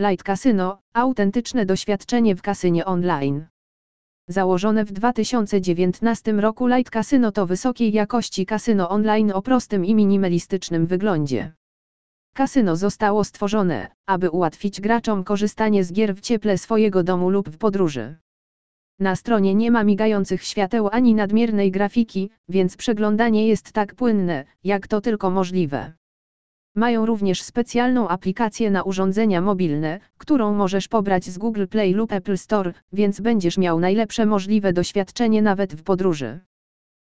Light Casino, autentyczne doświadczenie w kasynie online. Założone w 2019 roku Light Casino to wysokiej jakości kasyno online o prostym i minimalistycznym wyglądzie. Kasyno zostało stworzone, aby ułatwić graczom korzystanie z gier w cieple swojego domu lub w podróży. Na stronie nie ma migających świateł ani nadmiernej grafiki, więc przeglądanie jest tak płynne, jak to tylko możliwe. Mają również specjalną aplikację na urządzenia mobilne, którą możesz pobrać z Google Play lub Apple Store, więc będziesz miał najlepsze możliwe doświadczenie nawet w podróży.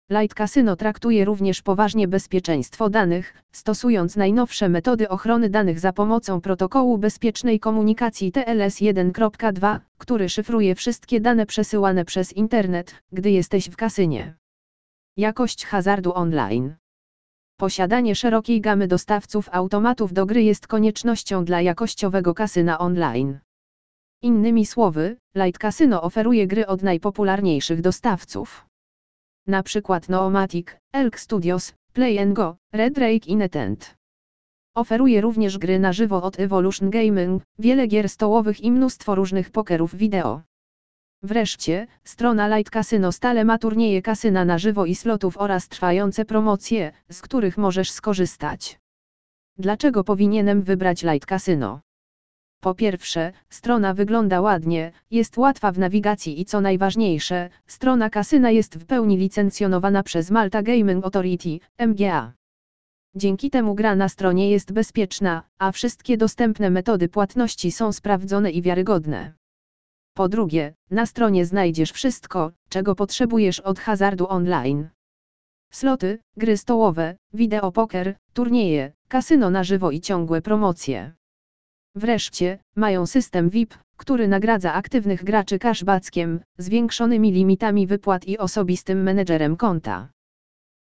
Light Casino traktuje również poważnie bezpieczeństwo danych, stosując najnowsze metody ochrony danych za pomocą protokołu bezpiecznej komunikacji TLS 1.2, który szyfruje wszystkie dane przesyłane przez internet, gdy jesteś w kasynie. Jakość hazardu online. Posiadanie szerokiej gamy dostawców automatów do gry jest koniecznością dla jakościowego kasyna online. Innymi słowy, Light Casino oferuje gry od najpopularniejszych dostawców. Na przykład Noomatic, Elk Studios, Play Go, Red Rake i NetEnt. Oferuje również gry na żywo od Evolution Gaming, wiele gier stołowych i mnóstwo różnych pokerów wideo. Wreszcie, strona Light Casino stale ma turnieje kasyna na żywo i slotów oraz trwające promocje, z których możesz skorzystać. Dlaczego powinienem wybrać Light Casino? Po pierwsze, strona wygląda ładnie, jest łatwa w nawigacji i co najważniejsze, strona kasyna jest w pełni licencjonowana przez Malta Gaming Authority, MGA. Dzięki temu gra na stronie jest bezpieczna, a wszystkie dostępne metody płatności są sprawdzone i wiarygodne. Po drugie, na stronie znajdziesz wszystko, czego potrzebujesz od hazardu online. Sloty, gry stołowe, wideo poker, turnieje, kasyno na żywo i ciągłe promocje. Wreszcie, mają system VIP, który nagradza aktywnych graczy cashbackiem, zwiększonymi limitami wypłat i osobistym menedżerem konta.